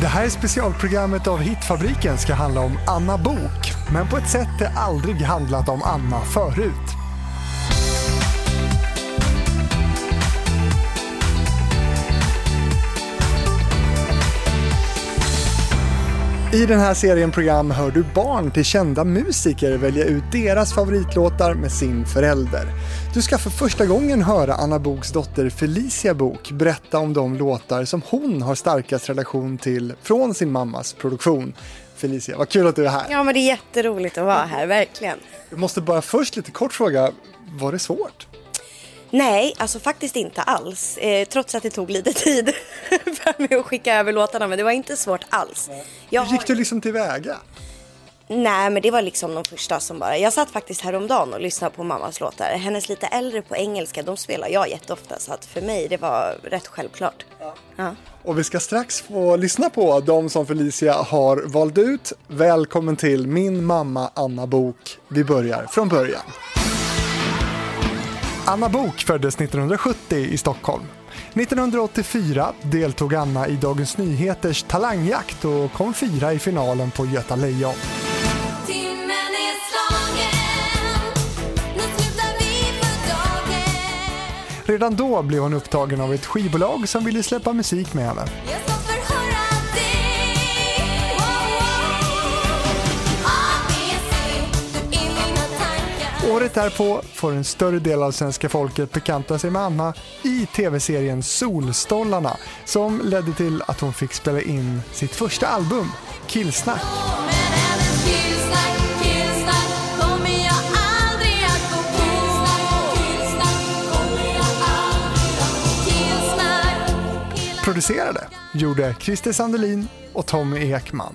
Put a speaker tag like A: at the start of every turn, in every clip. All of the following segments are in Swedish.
A: Det här specialprogrammet av Hitfabriken ska handla om Anna Bok men på ett sätt det aldrig handlat om Anna förut. I den här serien program hör du barn till kända musiker välja ut deras favoritlåtar med sin förälder. Du ska för första gången höra Anna Boks dotter Felicia Bok berätta om de låtar som hon har starkast relation till från sin mammas produktion. Felicia, vad kul att du är här.
B: Ja, men det är jätteroligt att vara här, verkligen.
A: Jag måste bara först lite kort fråga, var det svårt?
B: Nej, alltså faktiskt inte alls. Eh, trots att det tog lite tid för mig att skicka över låtarna, men det var inte svårt alls.
A: Jag Hur gick du liksom tillväga?
B: Nej, men det var liksom de första som bara... Jag satt faktiskt häromdagen och lyssnade på mammas låtar. Hennes lite äldre på engelska, de spelar jag jätteofta. Så att för mig, det var rätt självklart. Ja.
A: ja. Och vi ska strax få lyssna på de som Felicia har valt ut. Välkommen till Min mamma Anna Bok. Vi börjar från början. Anna Bok föddes 1970 i Stockholm. 1984 deltog Anna i Dagens Nyheters talangjakt och kom fyra i finalen på Göta Lejon. Redan då blev hon upptagen av ett skivbolag som ville släppa musik med henne. Året därpå får en större del av svenska folket bekanta sig med Anna i tv-serien Solstollarna som ledde till att hon fick spela in sitt första album, Killsnack. Producerade gjorde Christer Sandelin och Tommy Ekman.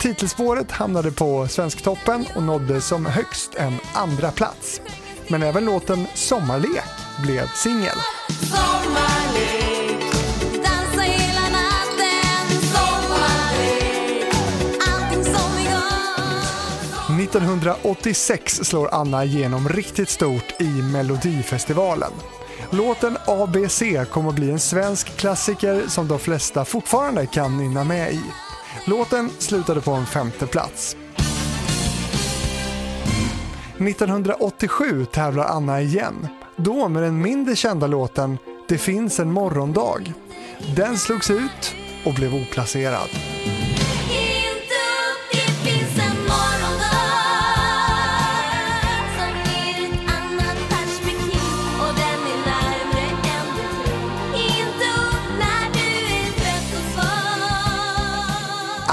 A: Titelspåret hamnade på Svensktoppen och nådde som högst en andra plats. Men även låten Sommarlek blev singel. 1986 slår Anna igenom riktigt stort i Melodifestivalen. Låten ABC kommer att bli en svensk klassiker som de flesta fortfarande kan nynna med i. Låten slutade på en femte plats. 1987 tävlar Anna igen, då med den mindre kända låten Det finns en morgondag. Den slogs ut och blev oplacerad.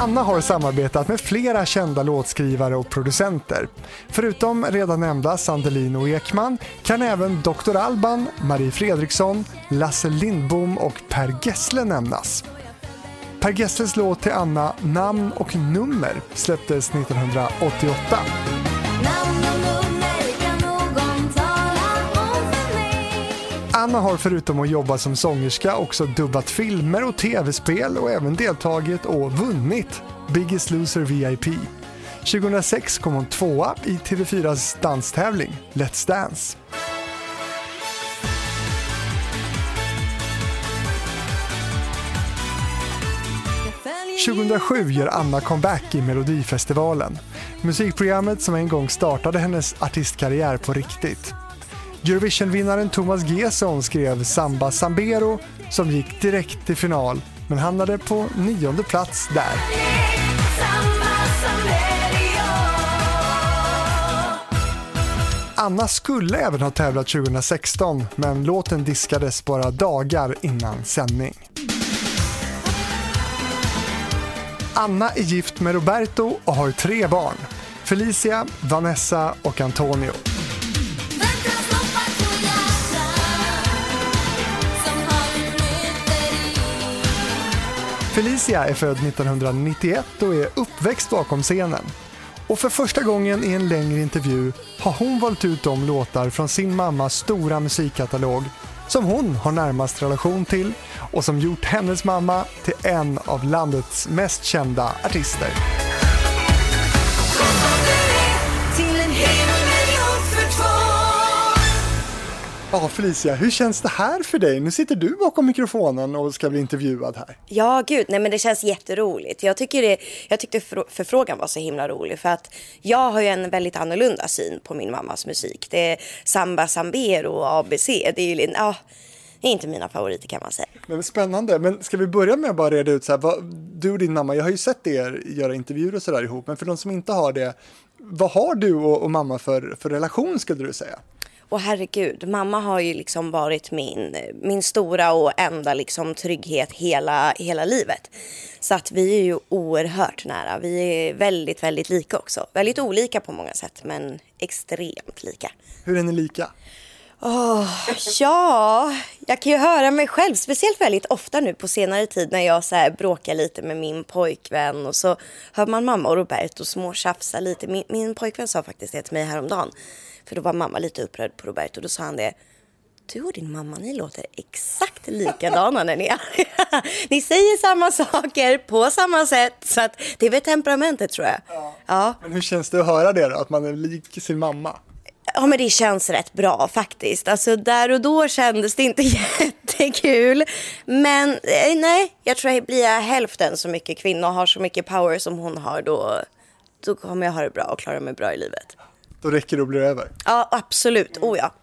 A: Anna har samarbetat med flera kända låtskrivare och producenter. Förutom redan nämnda Sandelin och Ekman kan även Dr. Alban, Marie Fredriksson, Lasse Lindbom och Per Gessle nämnas. Per Gessles låt till Anna Namn och nummer släpptes 1988. Anna har förutom att jobba som sångerska också dubbat filmer och tv-spel och även deltagit och vunnit Biggest Loser VIP. 2006 kom hon tvåa i TV4s danstävling Let's Dance. –2007 gör Anna comeback i Melodifestivalen. Musikprogrammet som en gång startade hennes artistkarriär på riktigt. Eurovision-vinnaren Thomas Gesson skrev Samba Sambero som gick direkt till final men hamnade på nionde plats där. Anna skulle även ha tävlat 2016 men låten diskades bara dagar innan sändning. Anna är gift med Roberto och har tre barn. Felicia, Vanessa och Antonio. Felicia är född 1991 och är uppväxt bakom scenen. Och för första gången i en längre intervju har hon valt ut de låtar från sin mammas stora musikkatalog som hon har närmast relation till och som gjort hennes mamma till en av landets mest kända artister. Ja, Felicia, hur känns det här för dig? Nu sitter du bakom mikrofonen och ska bli intervjuad här.
B: Ja, gud, nej men det känns jätteroligt. Jag, tycker det, jag tyckte förfrågan var så himla rolig för att jag har ju en väldigt annorlunda syn på min mammas musik. Det är samba, sambero och ABC. Det är ju, ja, är inte mina favoriter kan man säga.
A: Men spännande, men ska vi börja med att bara reda ut så här, vad, du och din mamma, jag har ju sett er göra intervjuer och sådär ihop, men för de som inte har det, vad har du och, och mamma för, för relation skulle du säga?
B: Och herregud, mamma har ju liksom varit min, min stora och enda liksom trygghet hela, hela livet. Så att vi är ju oerhört nära. Vi är väldigt, väldigt lika också. Väldigt olika på många sätt, men extremt lika.
A: Hur är ni lika?
B: Oh, ja, jag kan ju höra mig själv, speciellt väldigt ofta nu på senare tid när jag så bråkar lite med min pojkvän och så hör man mamma och Roberto småtjafsa lite. Min, min pojkvän sa faktiskt det till mig häromdagen. För då var mamma lite upprörd på Roberto. Då sa han det. Du och din mamma, ni låter exakt likadana när ni är Ni säger samma saker på samma sätt. Så att det är väl temperamentet tror jag. Ja.
A: ja. Men hur känns det att höra det då? Att man är lik sin mamma?
B: Ja men det känns rätt bra faktiskt. Alltså där och då kändes det inte jättekul. Men eh, nej, jag tror att blir jag hälften så mycket kvinna och har så mycket power som hon har då, då kommer jag ha det bra och klara mig bra i livet.
A: Då räcker det att bli över?
B: Ja, absolut. Oh ja.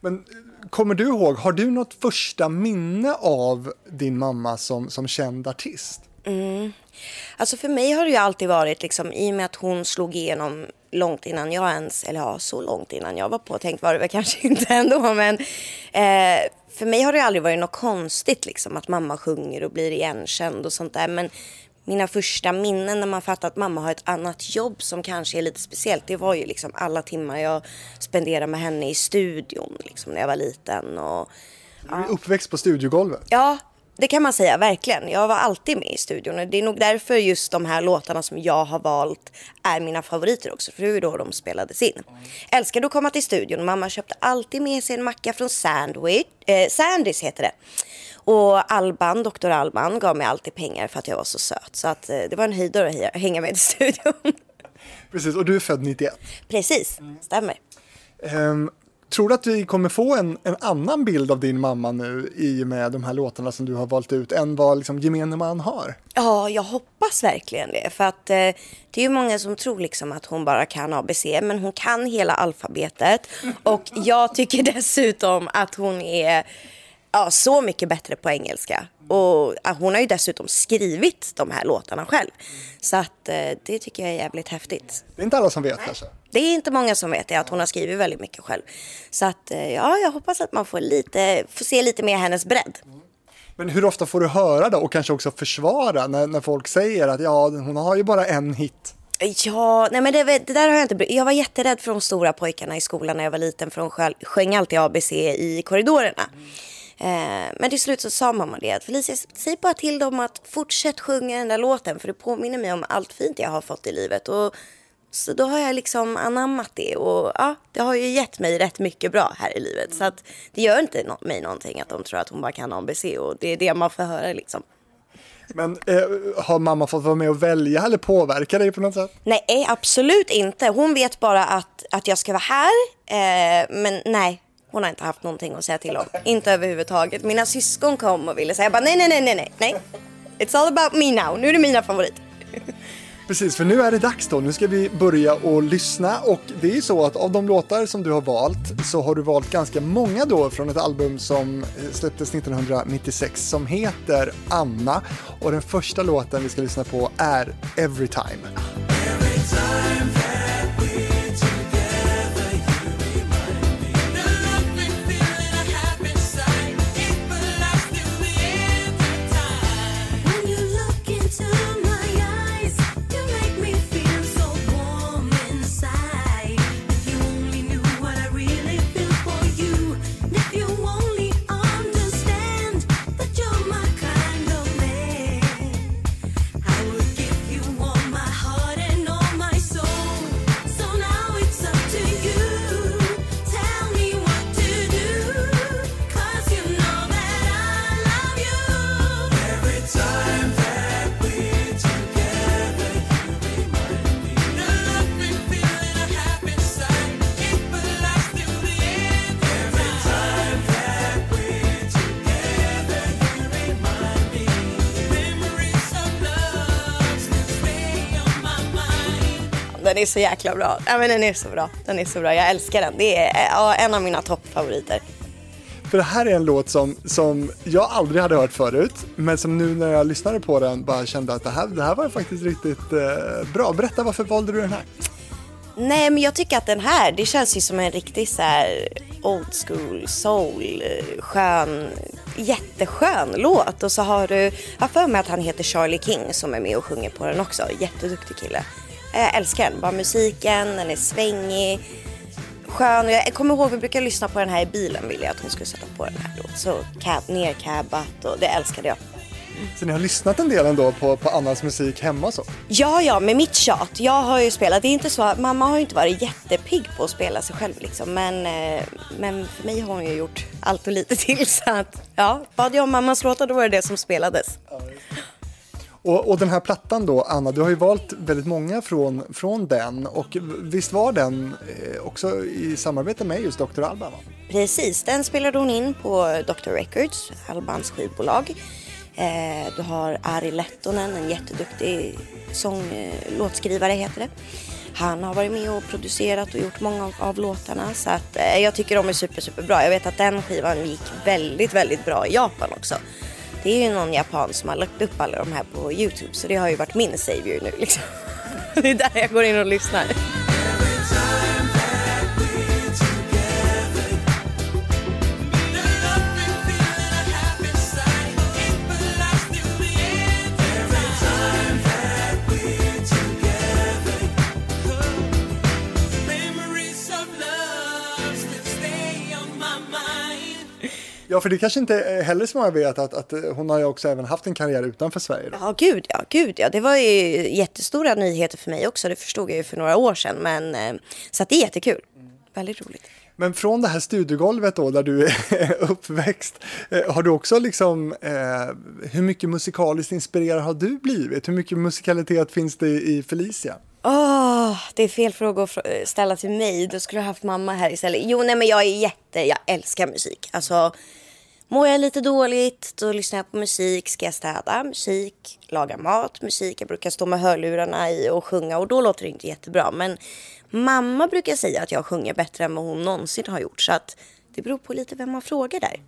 A: Men kommer du ihåg, har du något första minne av din mamma som, som känd artist?
B: Mm. Alltså för mig har det ju alltid varit liksom i och med att hon slog igenom långt innan jag ens, eller ja, så långt innan jag var påtänkt var det väl kanske inte ändå, men eh, för mig har det aldrig varit något konstigt liksom att mamma sjunger och blir igenkänd och sånt där. Men mina första minnen när man fattar att mamma har ett annat jobb som kanske är lite speciellt. Det var ju liksom alla timmar jag spenderade med henne i studion liksom när jag var liten. Och,
A: ja. Uppväxt på studiogolvet?
B: Ja, det kan man säga verkligen. Jag var alltid med i studion och det är nog därför just de här låtarna som jag har valt är mina favoriter också. För det var då de spelades in. Älskade att komma till studion. Mamma köpte alltid med sig en macka från Sandwich. Eh, Sandys heter det. Och Alban, doktor Alban, gav mig alltid pengar för att jag var så söt. Så att, eh, det var en höjdare att hänga med i studion.
A: Precis, och du är född 91?
B: Precis, stämmer.
A: Um, tror du att vi kommer få en, en annan bild av din mamma nu i och med de här låtarna som du har valt ut än vad liksom, gemene man har?
B: Ja, jag hoppas verkligen det. För att eh, det är ju många som tror liksom att hon bara kan ABC, men hon kan hela alfabetet. Och jag tycker dessutom att hon är ja, så mycket bättre på engelska. Och hon har ju dessutom skrivit de här låtarna själv. Så att eh, det tycker jag är jävligt häftigt.
A: Det är inte alla som vet kanske?
B: Det är inte många som vet det, att hon har skrivit väldigt mycket själv. Så att eh, ja, jag hoppas att man får, lite, får se lite mer hennes bredd.
A: Men hur ofta får du höra då och kanske också försvara när, när folk säger att ja, hon har ju bara en hit?
B: Ja, nej men det, det, där har jag inte Jag var jätterädd för de stora pojkarna i skolan när jag var liten för de sjöng alltid ABC i korridorerna. Mm. Eh, men till slut så sa mamma det att Felicia, säg bara till dem att fortsätt sjunga den där låten för det påminner mig om allt fint jag har fått i livet. Och så då har jag liksom anammat det och ja, det har ju gett mig rätt mycket bra här i livet. Så att det gör inte no mig någonting att de tror att hon bara kan ABC och det är det man får höra liksom.
A: Men eh, har mamma fått vara med och välja eller påverka dig på något sätt?
B: Nej, absolut inte. Hon vet bara att, att jag ska vara här. Eh, men nej, hon har inte haft någonting att säga till om. Inte överhuvudtaget. Mina syskon kom och ville säga bara nej, nej, nej, nej, nej. It's all about me now. Nu är det mina favoriter.
A: Precis, för nu är det dags då. Nu ska vi börja och lyssna och det är ju så att av de låtar som du har valt så har du valt ganska många då från ett album som släpptes 1996 som heter Anna och den första låten vi ska lyssna på är Everytime. Every time
B: den är så jäkla bra. Ja, men den är så bra. Den är så bra. Jag älskar den. Det är ja, en av mina toppfavoriter.
A: För det här är en låt som, som jag aldrig hade hört förut, men som nu när jag lyssnade på den bara kände att det här, det här var faktiskt riktigt eh, bra. Berätta, varför valde du den här?
B: Nej, men jag tycker att den här, det känns ju som en riktig så här old school soul, eh, skön, jätteskön låt. Och så har du, jag för mig att han heter Charlie King som är med och sjunger på den också. Jätteduktig kille. Jag älskar den, bara musiken, den är svängig, skön. Jag kommer ihåg, vi brukar lyssna på den här i bilen, ville jag att hon skulle sätta på den här då. Så cab, nercabbat och det älskade jag.
A: Så ni har lyssnat en del ändå på, på Annas musik hemma så?
B: Ja, ja, med mitt tjat. Jag har ju spelat. Det är inte så, mamma har ju inte varit jättepigg på att spela sig själv liksom. Men, eh, men för mig har hon ju gjort allt och lite till. Så att, ja, bad jag om mammas låtar då var det det som spelades.
A: Och, och, den här plattan då, Anna, du har ju valt väldigt många från, från den och visst var den eh, också i samarbete med just Dr. Alban? Va?
B: Precis, den spelade hon in på Dr. Records, Albans skivbolag. Eh, du har Ari Lettonen, en jätteduktig sånglåtskrivare eh, heter det. Han har varit med och producerat och gjort många av, av låtarna så att eh, jag tycker de är super, super bra. Jag vet att den skivan gick väldigt, väldigt bra i Japan också. Det är ju någon japan som har lagt upp alla de här på Youtube så det har ju varit min savior nu liksom. Det är där jag går in och lyssnar.
A: Ja, för det kanske inte heller så många vet att, att hon har ju också även haft en karriär utanför Sverige. Då.
B: Ja, gud ja, gud ja. Det var ju jättestora nyheter för mig också. Det förstod jag ju för några år sedan. Men, eh, så att det är jättekul. Väldigt roligt.
A: Men från det här studiegolvet då, där du är uppväxt, eh, har du också liksom, eh, hur mycket musikaliskt inspirerad har du blivit? Hur mycket musikalitet finns det i Felicia?
B: Oh, det är fel fråga att ställa till mig. Då skulle jag haft mamma här istället. Jo, nej, men jag är jätte, jag älskar musik. Alltså, mår jag lite dåligt, då lyssnar jag på musik. Ska jag städa? Musik. Laga mat? Musik. Jag brukar stå med hörlurarna i och sjunga och då låter det inte jättebra. Men mamma brukar säga att jag sjunger bättre än vad hon någonsin har gjort. Så att det beror på lite vem man frågar där.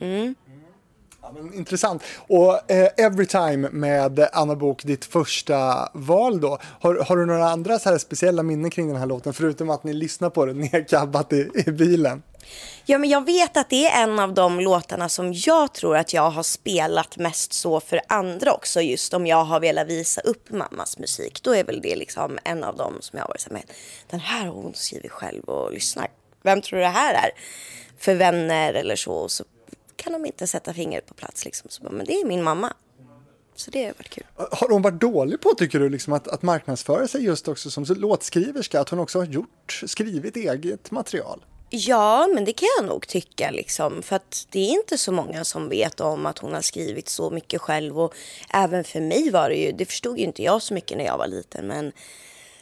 B: Mm.
A: Ja, men, intressant. Och eh, Everytime med Anna Bok, ditt första val då. Har, har du några andra så här speciella minnen kring den här låten, förutom att ni lyssnar på den nedkabbat i, i bilen?
B: Ja, men jag vet att det är en av de låtarna som jag tror att jag har spelat mest så för andra också. Just om jag har velat visa upp mammas musik. Då är väl det liksom en av dem som jag har varit så med. Den här har hon skrivit själv och lyssnar. Vem tror du det här är? För vänner eller så. Så kan de inte sätta fingret på plats. Liksom. Så bara, men det är min mamma. Så det har varit kul.
A: Har hon varit dålig på, tycker du, liksom att, att marknadsföra sig just också som låtskriverska? Att hon också har gjort, skrivit eget material?
B: Ja, men det kan jag nog tycka. Liksom, för att det är inte så många som vet om att hon har skrivit så mycket själv. Och även för mig var det ju, det förstod ju inte jag så mycket när jag var liten. Men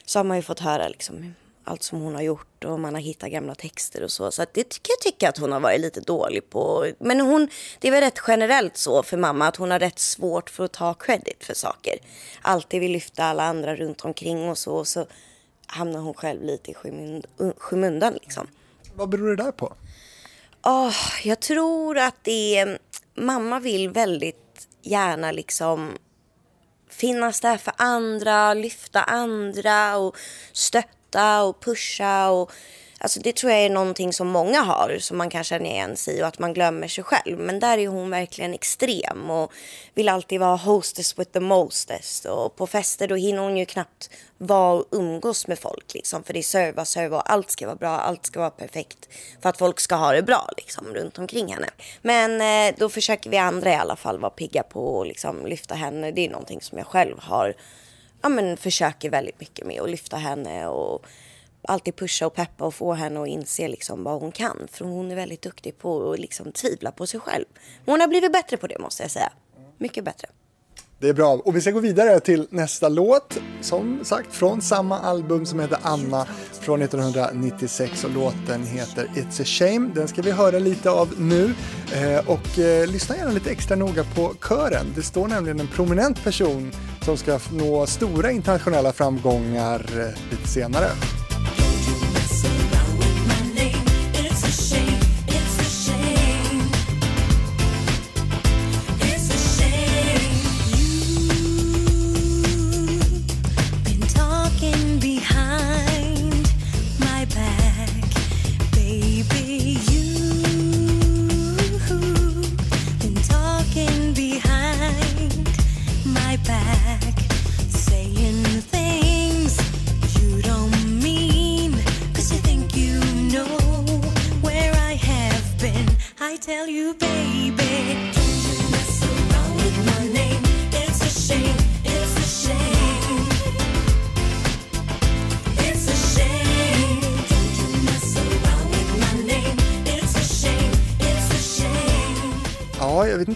B: så har man ju fått höra liksom, allt som hon har gjort och man har hittat gamla texter och så. Så det tycker jag tycker att hon har varit lite dålig på. Men hon, det är väl rätt generellt så för mamma att hon har rätt svårt för att ta credit för saker. Alltid vill lyfta alla andra runt omkring och så. Och så hamnar hon själv lite i skymundan liksom.
A: Vad beror det där på?
B: Oh, jag tror att det är, mamma vill väldigt gärna liksom finnas där för andra, lyfta andra och stötta stötta och pusha. Och, alltså det tror jag är någonting som många har, som man kan känna igen sig i och att man glömmer sig själv. Men där är hon verkligen extrem och vill alltid vara hostess with the mostest. Och på fester då hinner hon ju knappt vara och umgås med folk liksom. För det är serva, serva och allt ska vara bra, allt ska vara perfekt. För att folk ska ha det bra liksom runt omkring henne. Men eh, då försöker vi andra i alla fall vara pigga på och liksom lyfta henne. Det är någonting som jag själv har ja, men försöker väldigt mycket med att lyfta henne och alltid pusha och peppa och få henne att inse liksom vad hon kan. För hon är väldigt duktig på att liksom tvivla på sig själv. Hon har blivit bättre på det måste jag säga. Mycket bättre.
A: Det är bra. Och vi ska gå vidare till nästa låt. Som sagt från samma album som heter Anna från 1996 och låten heter It's a shame. Den ska vi höra lite av nu. Eh, och eh, lyssna gärna lite extra noga på kören. Det står nämligen en prominent person som ska nå stora internationella framgångar eh, lite senare.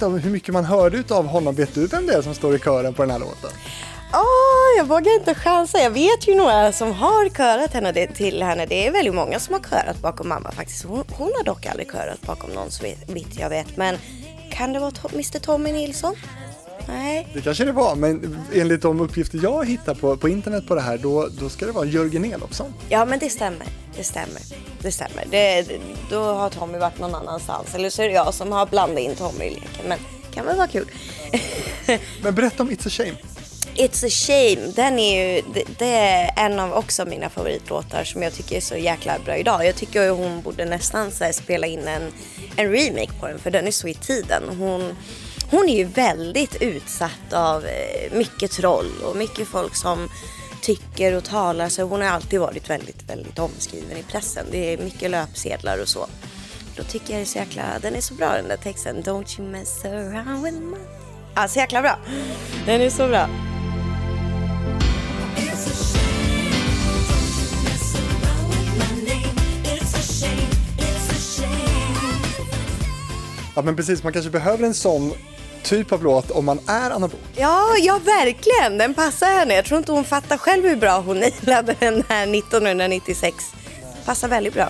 A: Inte hur mycket man hörde av honom. Vet du vem det är som står i kören på den här låten?
B: Oh, jag vågar inte chansa. Jag vet ju några som har körat henne det, till henne. Det är väldigt många som har körat bakom mamma faktiskt. Hon, hon har dock aldrig körat bakom någon så vitt jag vet. Men kan det vara Mr Tommy Nilsson? Nej.
A: Det kanske det var, men enligt de uppgifter jag hittar på, på internet på det här, då, då ska det vara Jörgen Elofsson.
B: Ja, men det stämmer. Det stämmer. Det stämmer. Det, då har Tommy varit någon annanstans. Eller så är det jag som har blandat in Tommy i leken. Men det kan väl vara kul.
A: men berätta om It's a shame.
B: It's a shame, den är ju, det, det, är en av också mina favoritlåtar som jag tycker är så jäkla bra idag. Jag tycker att hon borde nästan så spela in en, en remake på den för den är så i tiden. Hon, hon är ju väldigt utsatt av eh, mycket troll och mycket folk som tycker och talar så hon har alltid varit väldigt, väldigt omskriven i pressen. Det är mycket löpsedlar och så. Då tycker jag det är så jäkla, den är så bra den där texten. Don't you mess around with my... Ja, så jäkla bra. Den är så bra.
A: Ja men precis, man kanske behöver en sån typ av låt om man är Anna Bok.
B: Ja, ja verkligen. Den passar henne. Jag tror inte hon fattar själv hur bra hon nailade den här 1996. Passar väldigt bra.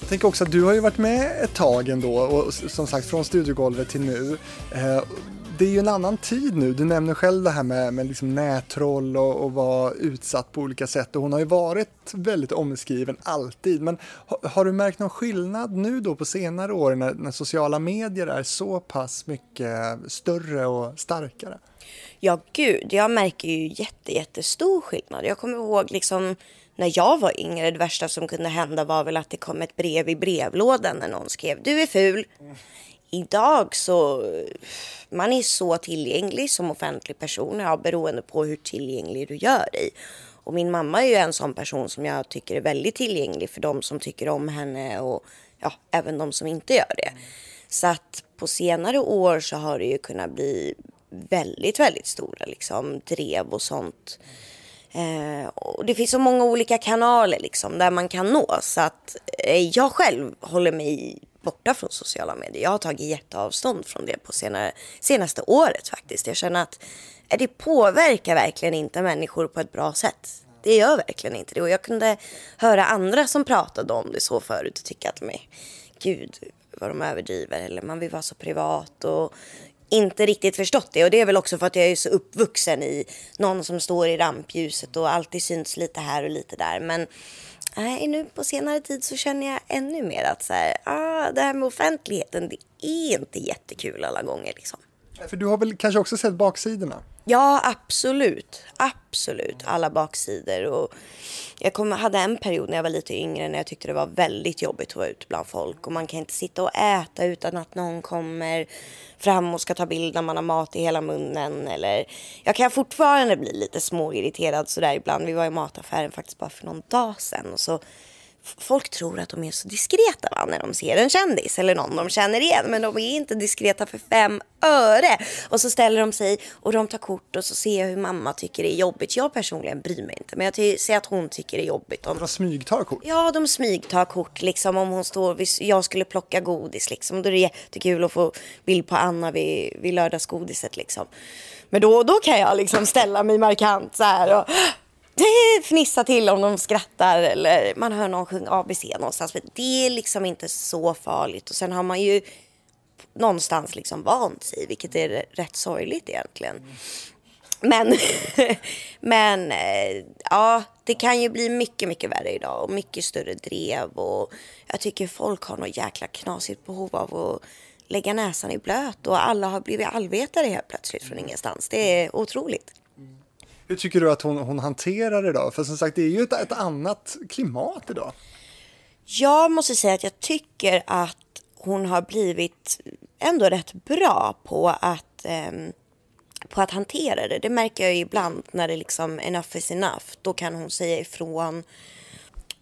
A: Jag tänker också att du har ju varit med ett tag ändå och som sagt från studiogolvet till nu. Det är ju en annan tid nu. Du nämner själv det här med, med liksom nättroll och, och vara utsatt på olika sätt. Och hon har ju varit väldigt omskriven alltid. Men har, har du märkt någon skillnad nu då på senare år när, när sociala medier är så pass mycket större och starkare?
B: Ja, gud, jag märker ju jätte, jättestor skillnad. Jag kommer ihåg liksom när jag var yngre, det värsta som kunde hända var väl att det kom ett brev i brevlådan när någon skrev du är ful. Idag så man är så tillgänglig som offentlig person, ja, beroende på hur tillgänglig du gör dig. Och min mamma är ju en sån person som jag tycker är väldigt tillgänglig för de som tycker om henne och ja, även de som inte gör det. Så att på senare år så har det ju kunnat bli väldigt, väldigt stora liksom drev och sånt. Eh, och det finns så många olika kanaler liksom där man kan nå så att eh, jag själv håller mig borta från sociala medier. Jag har tagit jätteavstånd från det på senare, senaste året faktiskt. Jag känner att eh, det påverkar verkligen inte människor på ett bra sätt. Det gör verkligen inte det. Och jag kunde höra andra som pratade om det så förut och tycka att men, gud vad de överdriver eller man vill vara så privat och inte riktigt förstått det och det är väl också för att jag är så uppvuxen i någon som står i rampljuset och alltid syns lite här och lite där. Men nej, nu på senare tid så känner jag ännu mer att så här, ah, det här med offentligheten, det är inte jättekul alla gånger liksom.
A: För du har väl kanske också sett baksidorna?
B: Ja, absolut. Absolut. Alla baksidor. Och jag kom, hade en period när jag var lite yngre när jag tyckte det var väldigt jobbigt att vara ute bland folk. Och man kan inte sitta och äta utan att någon kommer fram och ska ta bild när man har mat i hela munnen. Eller, jag kan fortfarande bli lite småirriterad sådär ibland. Vi var i mataffären faktiskt bara för någon dag sedan. Och så folk tror att de är så diskreta va, när de ser en kändis eller någon de känner igen. Men de är inte diskreta för fem öre. Och så ställer de sig och de tar kort och så ser jag hur mamma tycker det är jobbigt. Jag personligen bryr mig inte, men jag ser att hon tycker det är jobbigt.
A: Om... De smygtar kort?
B: Ja, de smygtar kort. Liksom om hon står, jag skulle plocka godis liksom. Då är det jättekul att få bild på Anna vid, vid lördagsgodiset liksom. Men då då kan jag liksom ställa mig markant så här och det fnissar till om de skrattar eller man hör någon sjunga ABC någonstans. Men det är liksom inte så farligt. Och sen har man ju någonstans liksom vant sig, vilket är rätt sorgligt egentligen. Men, men eh, ja, det kan ju bli mycket, mycket värre idag och mycket större drev och jag tycker folk har något jäkla knasigt behov av att lägga näsan i blöt och alla har blivit allvetare helt plötsligt från ingenstans. Det är otroligt.
A: Hur tycker du att hon, hon hanterar det då? För som sagt, det är ju ett, ett annat klimat idag.
B: Jag måste säga att jag tycker att hon har blivit ändå rätt bra på att, eh, på att hantera det. Det märker jag ibland när det liksom enough is enough. Då kan hon säga ifrån.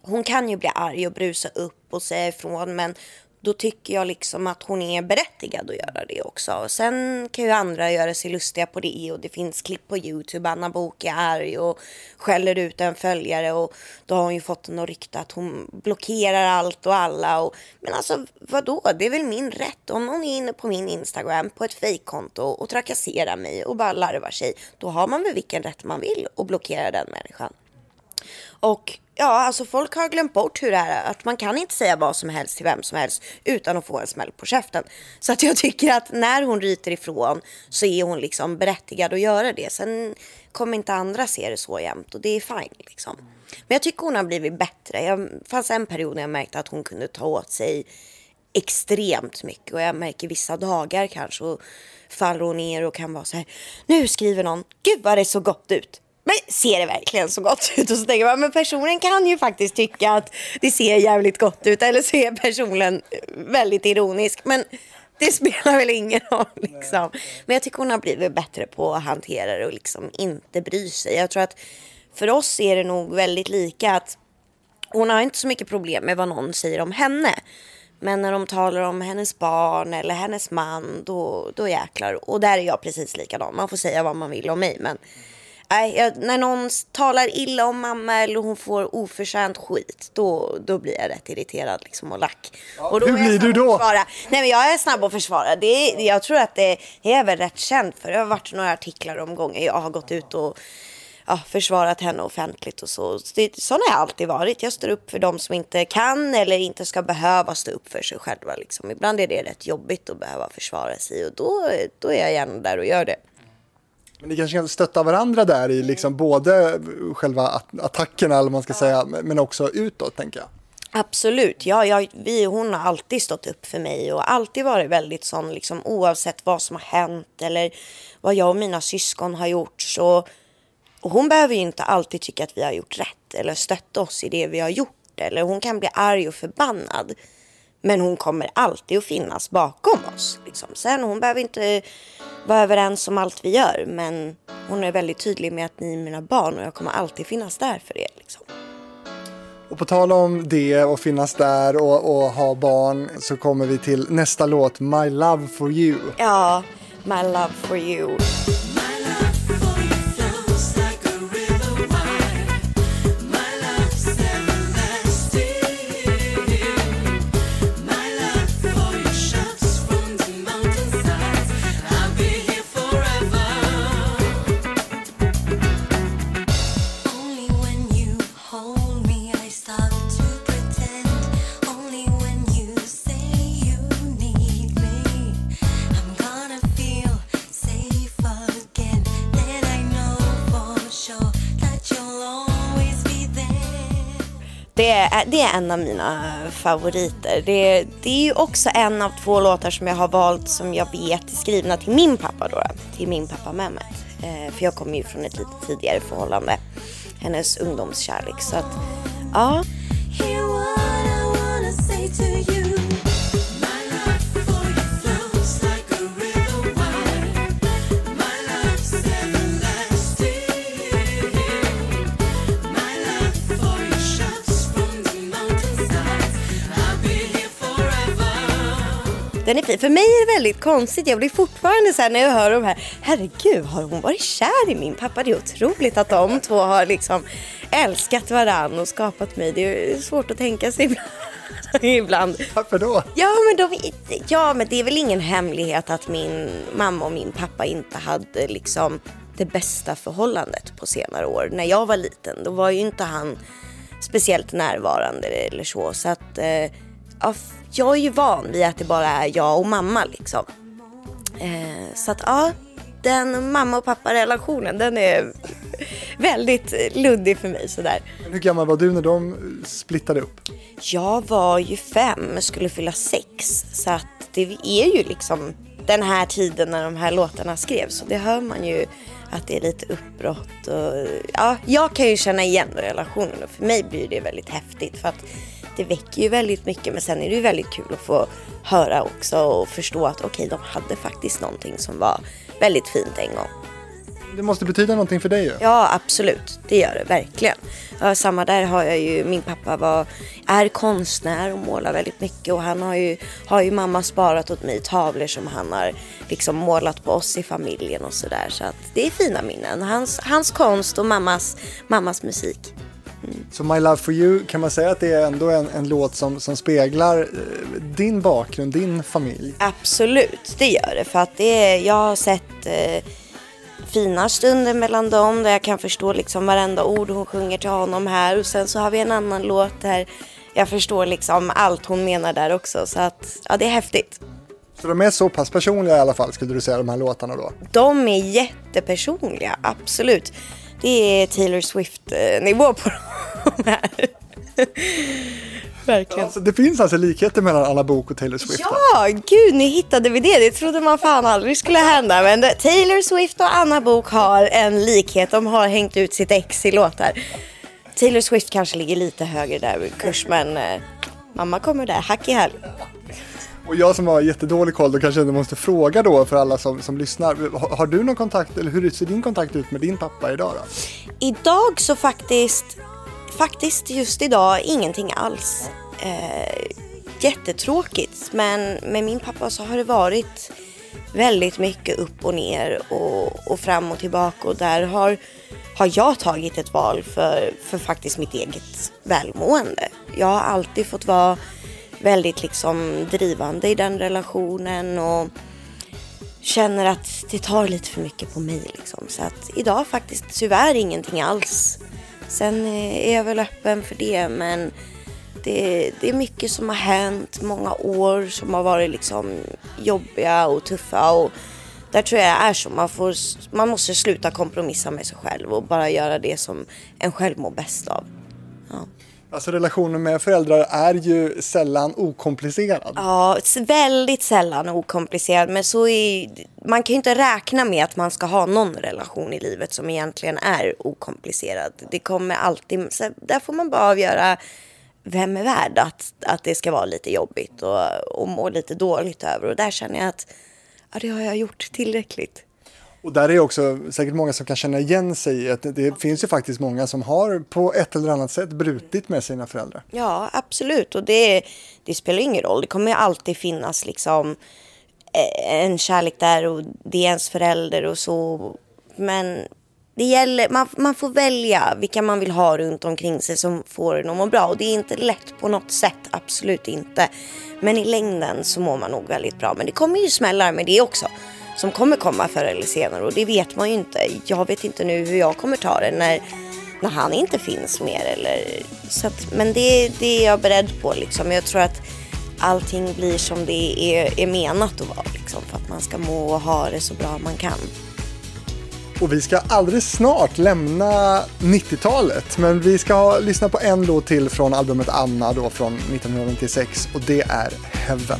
B: Hon kan ju bli arg och brusa upp och säga ifrån men då tycker jag liksom att hon är berättigad att göra det också. Sen kan ju andra göra sig lustiga på det och det finns klipp på Youtube. Anna Book är arg och skäller ut en följare och då har hon ju fått något rykte att hon blockerar allt och alla. Och, men alltså vadå, det är väl min rätt. Om någon är inne på min Instagram på ett fejkkonto och trakasserar mig och bara larvar sig, då har man väl vilken rätt man vill att blockera den människan. Och ja, alltså folk har glömt bort hur det är. Att man kan inte säga vad som helst till vem som helst utan att få en smäll på käften. Så att jag tycker att när hon ryter ifrån så är hon liksom berättigad att göra det. Sen kommer inte andra se det så jämt och det är fine liksom. Men jag tycker hon har blivit bättre. Det fanns en period när jag märkte att hon kunde ta åt sig extremt mycket och jag märker vissa dagar kanske och faller hon ner och kan vara så här. Nu skriver någon, gud vad det så gott ut men ser det verkligen så gott ut? Och så tänker man, men personen kan ju faktiskt tycka att det ser jävligt gott ut. Eller så är personen väldigt ironisk. Men det spelar väl ingen roll liksom. Men jag tycker hon har blivit bättre på att hantera det och liksom inte bry sig. Jag tror att för oss är det nog väldigt lika att hon har inte så mycket problem med vad någon säger om henne. Men när de talar om hennes barn eller hennes man, då, då jäklar. Och där är jag precis likadan. Man får säga vad man vill om mig, men Nej, jag, när någon talar illa om mamma eller hon får oförtjänt skit, då, då blir jag rätt irriterad liksom och lack.
A: Ja,
B: och
A: då hur blir du då?
B: Nej, men jag är snabb att försvara. Det, jag tror att det är väl rätt känt för det har varit några artiklar om gånger jag har gått ut och ja, försvarat henne offentligt och så. Det, sån har jag alltid varit. Jag står upp för de som inte kan eller inte ska behöva stå upp för sig själva. Liksom. Ibland är det rätt jobbigt att behöva försvara sig och då, då är jag gärna där och gör det.
A: Men ni kanske kan stötta varandra där i liksom både själva attackerna, eller man ska säga, men också utåt, tänker jag.
B: Absolut. Ja, jag, vi, hon har alltid stått upp för mig och alltid varit väldigt sån, liksom, oavsett vad som har hänt eller vad jag och mina syskon har gjort. Så, och hon behöver ju inte alltid tycka att vi har gjort rätt eller stötta oss i det vi har gjort. Eller hon kan bli arg och förbannad. Men hon kommer alltid att finnas bakom oss. Liksom. Sen hon behöver inte vara överens om allt vi gör. Men hon är väldigt tydlig med att ni är mina barn och jag kommer alltid finnas där för er. Liksom.
A: Och på tal om det och finnas där och, och, ha barn så kommer vi till nästa låt, My Love For You.
B: Ja, My Love For You. Det är, en av mina favoriter. Det, det är ju också en av två låtar som jag har valt som jag vet är skrivna till min pappa då. Till min pappa Mehmet. Eh, för jag kommer ju från ett lite tidigare förhållande. Hennes ungdomskärlek. Så att, ja. Den är fin. För mig är det väldigt konstigt. Jag blir fortfarande så här när jag hör de här. Herregud, har hon varit kär i min pappa? Det är otroligt att de två har liksom älskat varann och skapat mig. Det är svårt att tänka sig ibland. ibland.
A: Varför då?
B: Ja men, de, ja, men det är väl ingen hemlighet att min mamma och min pappa inte hade liksom det bästa förhållandet på senare år. När jag var liten, då var ju inte han speciellt närvarande eller så. Så att eh, ja, jag är ju van vid att det bara är jag och mamma liksom. Eh, så att ja, den mamma och pappa-relationen, den är väldigt luddig för mig sådär.
A: Hur gammal var du när de splittade upp?
B: Jag var ju fem, skulle fylla sex. Så att det är ju liksom den här tiden när de här låtarna skrevs. Och det hör man ju att det är lite uppbrott. Och, ja, jag kan ju känna igen relationen och för mig blir det väldigt häftigt. För att det väcker ju väldigt mycket men sen är det ju väldigt kul att få höra också och förstå att okej, okay, de hade faktiskt någonting som var väldigt fint en gång.
A: Det måste betyda någonting för dig ju.
B: Ja, absolut. Det gör det verkligen. Ja, samma där har jag ju, min pappa var, är konstnär och målar väldigt mycket och han har ju, har ju mamma sparat åt mig tavlor som han har liksom målat på oss i familjen och sådär. Så att det är fina minnen. Hans, hans konst och mammas, mammas musik.
A: Så My Love For You, kan man säga att det är ändå en, en låt som, som speglar eh, din bakgrund, din familj?
B: Absolut, det gör det. För att det är, jag har sett eh, fina stunder mellan dem där jag kan förstå liksom varenda ord hon sjunger till honom här och sen så har vi en annan låt där jag förstår liksom allt hon menar där också så att ja det är häftigt.
A: Så de är så pass personliga i alla fall skulle du säga de här låtarna då?
B: De är jättepersonliga, absolut. Det är Taylor Swift-nivå på de här. Verkligen.
A: Alltså, det finns alltså likheter mellan Anna Bok och Taylor Swift?
B: Ja, gud nu hittade vi det. Det trodde man fan aldrig skulle hända. Men Taylor Swift och Anna Bok har en likhet. De har hängt ut sitt ex i låtar. Taylor Swift kanske ligger lite högre där i kurs men eh, mamma kommer där, hack i häl.
A: Och jag som har jättedålig koll då kanske ändå måste fråga då för alla som, som lyssnar. Har, har, du någon kontakt eller hur ser din kontakt ut med din pappa idag då?
B: Idag så faktiskt faktiskt just idag ingenting alls. Eh, jättetråkigt men med min pappa så har det varit väldigt mycket upp och ner och, och fram och tillbaka och där har, har jag tagit ett val för, för faktiskt mitt eget välmående. Jag har alltid fått vara väldigt liksom drivande i den relationen och känner att det tar lite för mycket på mig liksom. Så att idag faktiskt tyvärr ingenting alls. Sen är jag väl öppen för det men det, det, är mycket som har hänt, många år som har varit liksom jobbiga och tuffa och där tror jag är så. Man, får, man måste sluta kompromissa med sig själv och bara göra det som en själv mår bäst av. Ja.
A: Alltså relationen med föräldrar är ju sällan okomplicerad.
B: Ja, väldigt sällan okomplicerad. Men så är, man kan ju inte räkna med att man ska ha någon relation i livet som egentligen är okomplicerad. Det kommer alltid, så där får man bara avgöra vem är värd att, att det ska vara lite jobbigt och, och må lite dåligt över. Och där känner jag att ja, det har jag gjort tillräckligt.
A: Och där är också säkert många som kan känna igen sig i att det finns ju faktiskt många som har på ett eller annat sätt brutit med sina föräldrar.
B: Ja, absolut. Och det, det spelar ingen roll. Det kommer alltid finnas liksom eh, en kärlek där och det är ens förälder och så. Men det gäller, man, man får välja vilka man vill ha runt omkring sig som får en att må bra. Och det är inte lätt på något sätt, absolut inte. Men i längden så mår man nog väldigt bra. Men det kommer ju smällar med det också som kommer komma förr eller senare och det vet man ju inte. Jag vet inte nu hur jag kommer ta det när, när han inte finns mer. Eller, så att, men det, det är jag beredd på liksom. Jag tror att allting blir som det är, är menat att vara liksom, för att man ska må och ha det så bra man kan.
A: Och vi ska alldeles snart lämna 90-talet, men vi ska lyssna på en låt till från albumet Anna då från 1996 och det är Heaven.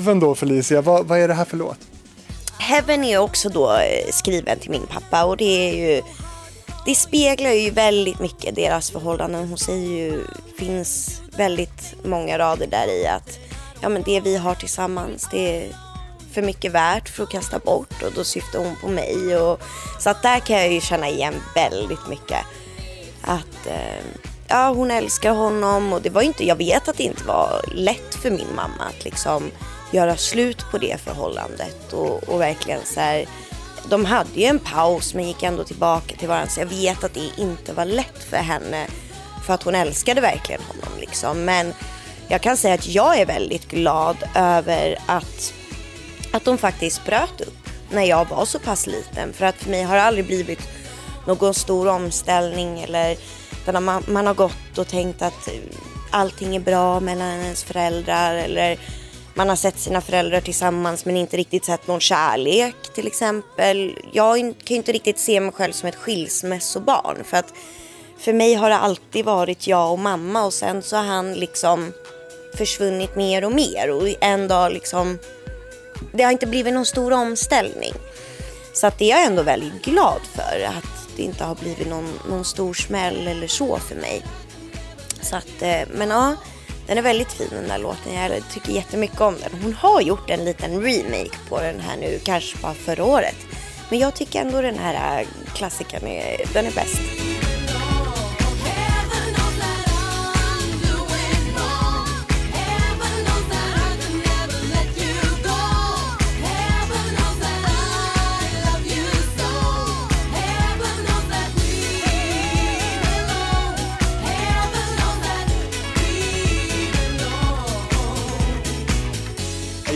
A: Heaven då Felicia, vad, vad är det här för låt?
B: Heaven är också då eh, skriven till min pappa och det är ju det speglar ju väldigt mycket deras förhållanden. Hon säger ju finns väldigt många rader där i att ja, men det vi har tillsammans det är för mycket värt för att kasta bort och då syftar hon på mig. Och, så att där kan jag ju känna igen väldigt mycket. Att eh, ja, hon älskar honom och det var inte, jag vet att det inte var lätt för min mamma att liksom göra slut på det förhållandet och, och verkligen så här, de hade ju en paus men gick ändå tillbaka till varandra så jag vet att det inte var lätt för henne för att hon älskade verkligen honom liksom. Men jag kan säga att jag är väldigt glad över att, att de faktiskt bröt upp när jag var så pass liten. För att för mig har det aldrig blivit någon stor omställning eller där man, man har gått och tänkt att allting är bra mellan ens föräldrar eller man har sett sina föräldrar tillsammans men inte riktigt sett någon kärlek till exempel. Jag kan ju inte riktigt se mig själv som ett skilsmässobarn för att för mig har det alltid varit jag och mamma och sen så har han liksom försvunnit mer och mer och en dag liksom det har inte blivit någon stor omställning. Så att det är jag ändå väldigt glad för att det inte har blivit någon, någon stor smäll eller så för mig. Så att, eh, men ja, den är väldigt fin den där låten. Jag tycker jättemycket om den. Hon har gjort en liten remake på den här nu, kanske bara förra året. Men jag tycker ändå den här äh, klassikern är, den är bäst.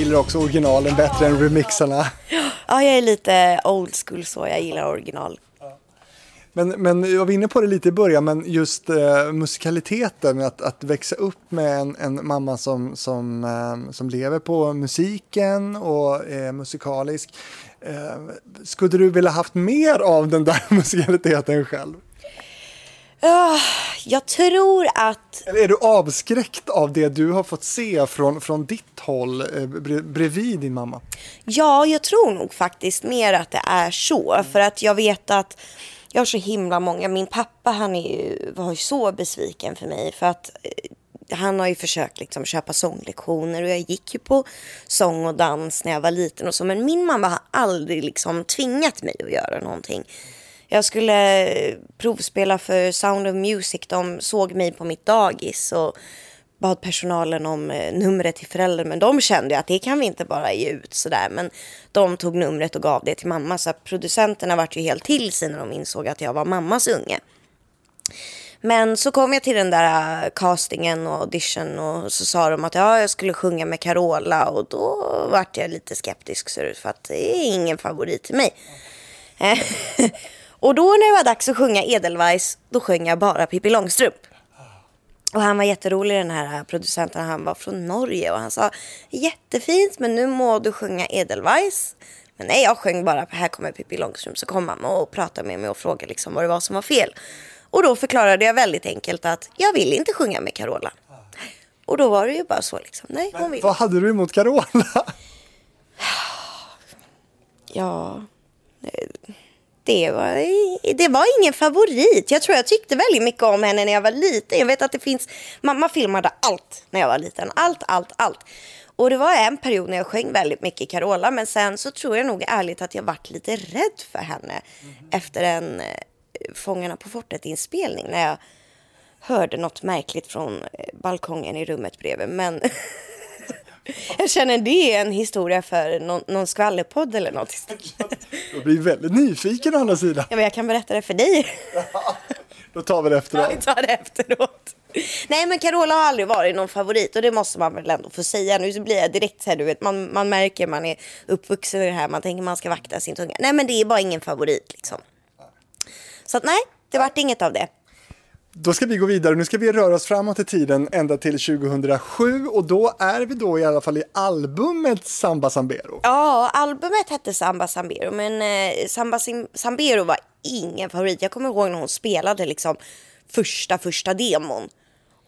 A: Gillar också originalen bättre än remixarna.
B: Ja, jag är lite old school så. Jag gillar original.
A: Men, men jag var inne på det lite i början, men just eh, musikaliteten, att, att växa upp med en, en mamma som, som, eh, som lever på musiken och är musikalisk. Eh, skulle du vilja haft mer av den där musikaliteten själv?
B: Uh, jag tror att...
A: Eller är du avskräckt av det du har fått se från, från ditt håll eh, bredvid din mamma?
B: Ja, jag tror nog faktiskt mer att det är så. För att jag vet att jag har så himla många. Min pappa han är ju, var ju så besviken för mig. För att eh, han har ju försökt liksom köpa sånglektioner och jag gick ju på sång och dans när jag var liten och så. Men min mamma har aldrig liksom tvingat mig att göra någonting. Jag skulle eh, provspela för Sound of Music. De såg mig på mitt dagis och bad personalen om eh, numret till föräldern. Men de kände att det kan vi inte bara ge ut sådär. Men de tog numret och gav det till mamma. Så producenterna vart ju helt till sig när de insåg att jag var mammas unge. Men så kom jag till den där eh, castingen och audition och så sa de att ja, jag skulle sjunga med Carola och då vart jag lite skeptisk för att det är ingen favorit till mig. och då när det var dags att sjunga Edelweiss, då sjöng jag bara Pippi Långstrump. Och han var jätterolig den här producenten, han var från Norge och han sa jättefint men nu må du sjunga Edelweiss. Men nej, jag sjöng bara Här kommer Pippi Långstrump. Så kom mamma och pratade med mig och frågade liksom vad det var som var fel. Och då förklarade jag väldigt enkelt att jag vill inte sjunga med Carola. Och då var det ju bara så liksom. Nej, hon vill.
A: Vad hade du emot Carola?
B: Ja, det var, det var ingen favorit. Jag tror jag tyckte väldigt mycket om henne när jag var liten. Jag vet att det finns, mamma filmade allt när jag var liten. Allt, allt, allt. Och det var en period när jag sjöng väldigt mycket Carola. Men sen så tror jag nog ärligt att jag varit lite rädd för henne. Mm. Efter en eh, Fångarna på fortet-inspelning. När jag hörde något märkligt från eh, balkongen i rummet bredvid. Men jag känner det är en historia för någon, någon skvallerpodd eller något.
A: Jag blir väldigt nyfiken å andra sidan.
B: Ja, men jag kan berätta det för dig.
A: Då tar vi det efteråt.
B: Ja, vi tar det efteråt. Nej, men Carola har aldrig varit någon favorit och det måste man väl ändå få säga. Nu blir jag direkt så här, du vet, man, man märker man är uppvuxen i det här, man tänker man ska vakta sin tunga. Nej, men det är bara ingen favorit liksom. Så att, nej, det vart inget av det.
A: Då ska vi gå vidare. Nu ska vi röra oss framåt i tiden ända till 2007 och då är vi då i alla fall i albumet Samba Sambero.
B: Ja, albumet hette Samba Sambero men eh, Samba Sambero var ingen favorit. Jag kommer ihåg när hon spelade liksom första, första demon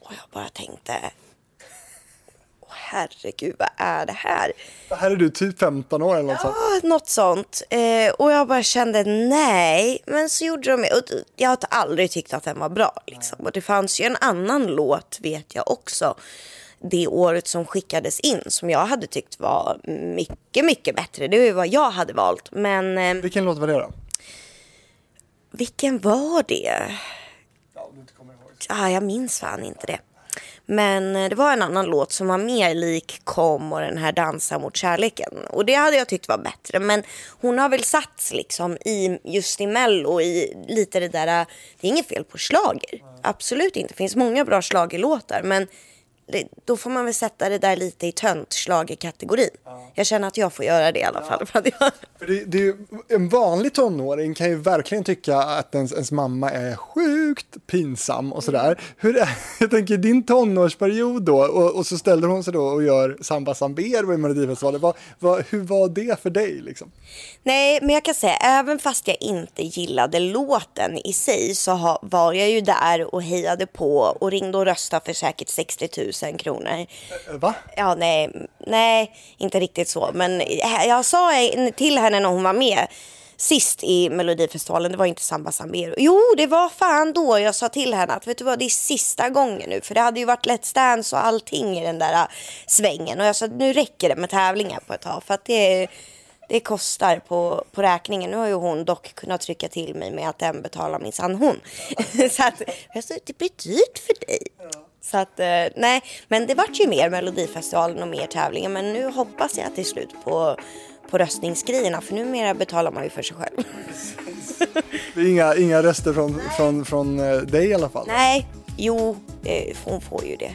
B: och jag bara tänkte herregud, vad är det här?
A: Det här är du typ 15 år eller något sånt.
B: Ja, något sånt. Eh, och jag bara kände nej. Men så gjorde de och Jag har aldrig tyckt att den var bra. Liksom. Och det fanns ju en annan låt, vet jag också, det året som skickades in som jag hade tyckt var mycket, mycket bättre. Det var ju vad jag hade valt. Men... Eh,
A: Vilken låt var det då?
B: Vilken var det?
A: Ja, du inte kommer ihåg.
B: Ah, jag minns fan inte det. Men eh, det var en annan låt som var mer lik Kom och den här Dansa mot kärleken. Och det hade jag tyckt var bättre. Men hon har väl satt liksom i just i Mello i lite det där. Eh, det är inget fel på slager. Absolut inte. Det finns många bra slagelåtar Men då får man väl sätta det där lite i töntschlagerkategorin. Ja. Jag känner att jag får göra det i alla fall. För
A: det, det är en vanlig tonåring kan ju verkligen tycka att ens, ens mamma är sjukt pinsam och sådär. Mm. Hur är, jag tänker din tonårsperiod då och, och, så ställer hon sig då och gör Samba Sambero i Melodifestivalen. Vad, vad, hur var det för dig liksom?
B: Nej, men jag kan säga även fast jag inte gillade låten i sig så ha, var jag ju där och hejade på och ringde och röstade för säkert 60 000 000 kronor.
A: Eh, va?
B: Ja, nej, nej, inte riktigt så. Men jag sa till henne när hon var med sist i Melodifestivalen, det var inte Samba Sambero. Jo, det var fan då jag sa till henne att vet du vad, det är sista gången nu. För det hade ju varit Let's Dance och allting i den där äh, svängen. Och jag sa nu räcker det med tävlingar på ett tag. För att det, det kostar på, på räkningen. Nu har ju hon dock kunnat trycka till mig med att den betalar minsann hon. så att, det blir dyrt för dig. Så att, eh, nej, men det vart ju mer Melodifestivalen och mer tävlingar. Men nu hoppas jag att det är slut på, på röstningsgrejerna. För numera betalar man ju för sig själv.
A: Det är inga, inga röster från, från, från eh, dig i alla fall?
B: Nej, jo, eh, hon får ju det.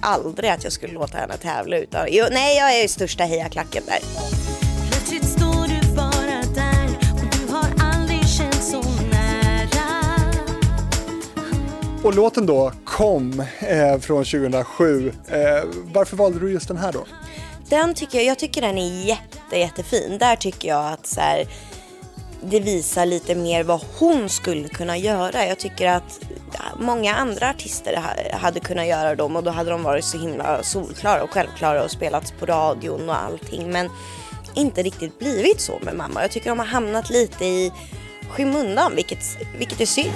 B: aldrig att jag skulle låta henne tävla utan... Jo, nej, jag är största hejaklacken där.
A: Och låten då kom eh, från 2007. Eh, varför valde du just den här då?
B: Den tycker jag, jag tycker den är jätte, jättefin. Där tycker jag att så här, det visar lite mer vad hon skulle kunna göra. Jag tycker att många andra artister hade kunnat göra dem och då hade de varit så himla solklara och självklara och spelats på radion och allting. Men inte riktigt blivit så med mamma. Jag tycker de har hamnat lite i skymundan, vilket, vilket är synd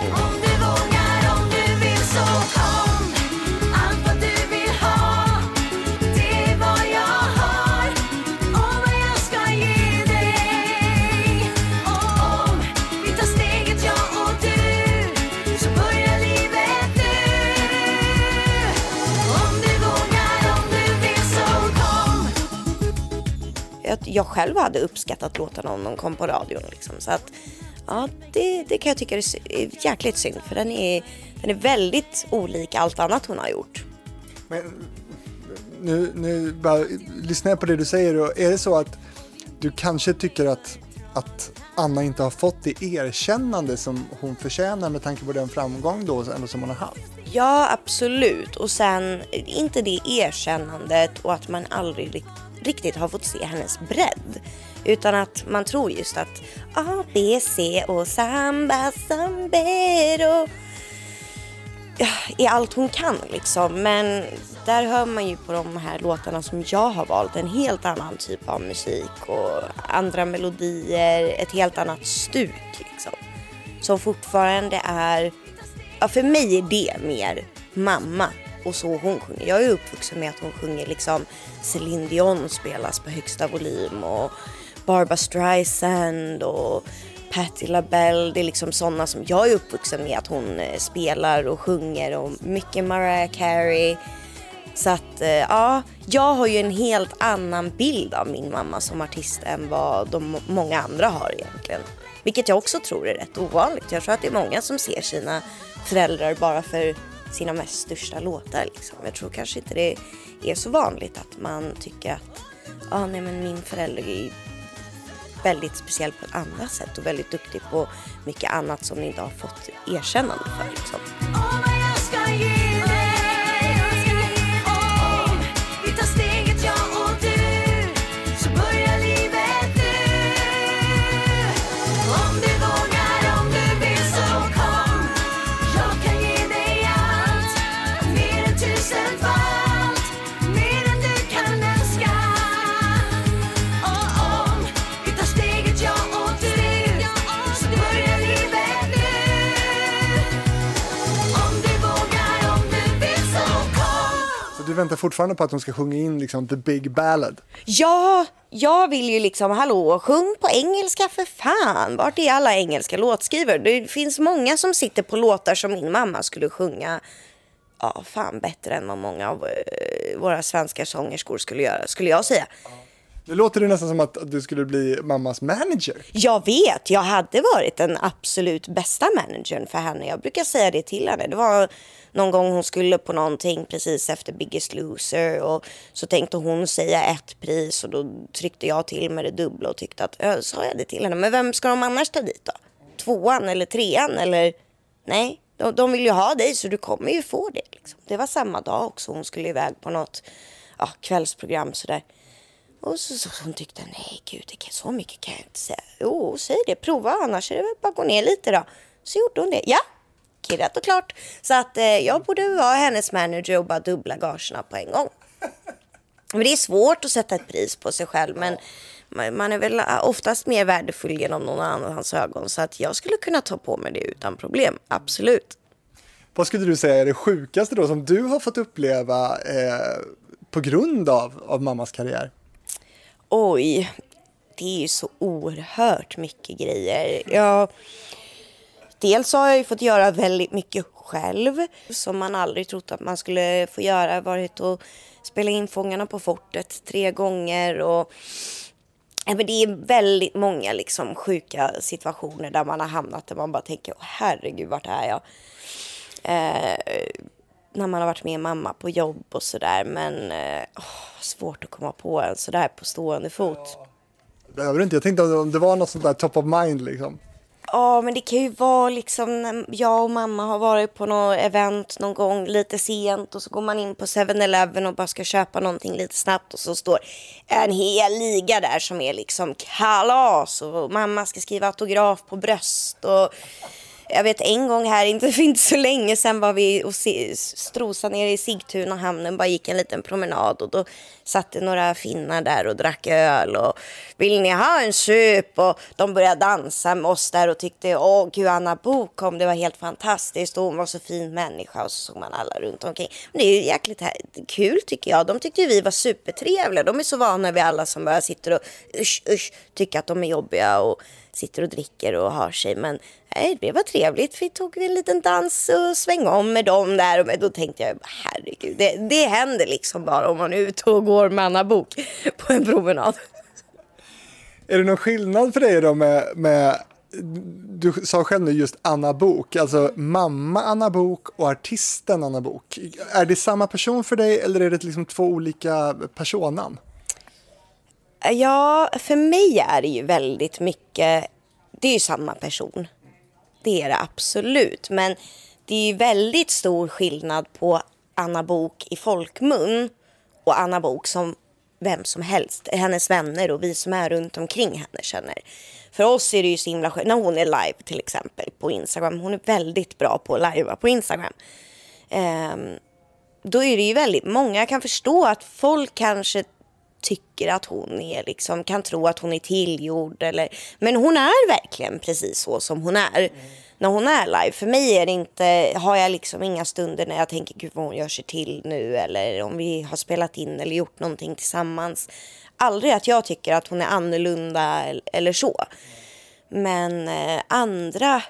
B: jag själv hade uppskattat låtarna om de kom på radion. Liksom. Så att, ja, det, det kan jag tycka är jäkligt synd för den är, den är väldigt olik allt annat hon har gjort.
A: Men nu, nu bara lyssnar jag på det du säger och är det så att du kanske tycker att, att Anna inte har fått det erkännande som hon förtjänar med tanke på den framgång då ändå som hon har haft?
B: Ja, absolut. Och sen inte det erkännandet och att man aldrig riktigt har fått se hennes bredd. Utan att man tror just att A, B, C och samba, sambero är allt hon kan liksom. Men där hör man ju på de här låtarna som jag har valt en helt annan typ av musik och andra melodier, ett helt annat stuk liksom. Som fortfarande är, ja för mig är det mer mamma och så hon sjunger. Jag är uppvuxen med att hon sjunger liksom Céline Dion spelas på högsta volym och Barbra Streisand och Patti LaBelle. Det är liksom sådana som jag är uppvuxen med att hon eh, spelar och sjunger och mycket Mariah Carey. Så att eh, ja, jag har ju en helt annan bild av min mamma som artist än vad de många andra har egentligen. Vilket jag också tror är rätt ovanligt. Jag tror att det är många som ser sina föräldrar bara för sina mest största låtar. Liksom. Jag tror kanske inte det är så vanligt att man tycker att ah, nej, men min förälder är väldigt speciell på ett annat sätt och väldigt duktig på mycket annat som ni inte har fått erkännande för. Liksom.
A: Väntar fortfarande på att hon ska sjunga in liksom the big ballad.
B: Ja, jag vill ju liksom, hallå, sjung på engelska för fan. Vart är alla engelska låtskrivare? Det finns många som sitter på låtar som min mamma skulle sjunga, ja, fan bättre än vad många av eh, våra svenska sångerskor skulle göra, skulle jag säga.
A: Nu låter det nästan som att du skulle bli mammas manager.
B: Jag vet, jag hade varit den absolut bästa managern för henne. Jag brukar säga det till henne. Det var någon gång hon skulle på någonting precis efter Biggest Loser och så tänkte hon säga ett pris och då tryckte jag till med det dubbla och tyckte att, äh, sa jag det till henne, men vem ska de annars ta dit då? Tvåan eller trean eller? Nej, de, de vill ju ha dig så du kommer ju få det. Liksom. Det var samma dag också, hon skulle iväg på något ja, kvällsprogram sådär. Och så, så hon tyckte, nej gud, det kan, så mycket kan jag inte säga. Jo, säg det, prova annars är det väl bara att gå ner lite då. Så gjorde hon det. Ja, kirrat och klart. Så att eh, jag borde vara hennes manager och bara dubbla gagerna på en gång. Men det är svårt att sätta ett pris på sig själv, men man är väl eh, oftast mer värdefull genom någon annans ögon. Så att jag skulle kunna ta på mig det utan problem, absolut.
A: Vad skulle du säga är det sjukaste då som du har fått uppleva eh, på grund av, av mammas karriär?
B: Oj, det är ju så oerhört mycket grejer. Jag, dels har jag ju fått göra väldigt mycket själv som man aldrig trott att man skulle få göra. Varit och spela in Fångarna på fortet tre gånger och men det är väldigt många liksom sjuka situationer där man har hamnat där man bara tänker, herregud vart är jag? Eh, när man har varit med mamma på jobb och sådär. Men eh, svårt att komma på en sådär på stående fot.
A: Behöver inte. Jag tänkte om det var något sånt där top of mind liksom.
B: Ja, men det kan ju vara liksom när jag och mamma har varit på något event någon gång lite sent och så går man in på 7-Eleven och bara ska köpa någonting lite snabbt och så står en hel liga där som är liksom kalas och mamma ska skriva autograf på bröst och jag vet en gång här, inte för inte så länge sedan var vi och strosade nere i Sigtuna hamnen, bara gick en liten promenad och då satt det några finnar där och drack öl och vill ni ha en sup? Och de började dansa med oss där och tyckte åh gud Anna Bok kom, det var helt fantastiskt och hon var så fin människa och så såg man alla runt omkring. Men det är ju jäkligt här, kul tycker jag. De tyckte vi var supertrevliga. De är så vana vid alla som bara sitter och usch usch tycker att de är jobbiga och sitter och dricker och har sig. Men nej, det var trevligt. Vi tog en liten dans och sväng om med dem där. Och då tänkte jag, herregud, det, det händer liksom bara om man är ute och går med Anna Bok på en promenad.
A: Är det någon skillnad för dig då med, med du sa själv nu just Anna Bok, alltså mamma Anna Bok och artisten Anna Bok. Är det samma person för dig eller är det liksom två olika personnamn?
B: Ja, för mig är det ju väldigt mycket, det är ju samma person. Det är det absolut, men det är ju väldigt stor skillnad på Anna Bok i folkmun och Anna Bok som vem som helst, hennes vänner och vi som är runt omkring henne känner. För oss är det ju så himla skönt, när hon är live till exempel på Instagram, hon är väldigt bra på att lajva på Instagram. Um, då är det ju väldigt många, Jag kan förstå att folk kanske tycker att hon är liksom, kan tro att hon är tillgjord eller, men hon är verkligen precis så som hon är. Mm. När hon är live. För mig är det inte, har jag liksom inga stunder när jag tänker gud vad hon gör sig till nu eller om vi har spelat in eller gjort någonting tillsammans. Aldrig att jag tycker att hon är annorlunda eller så. Men eh, andra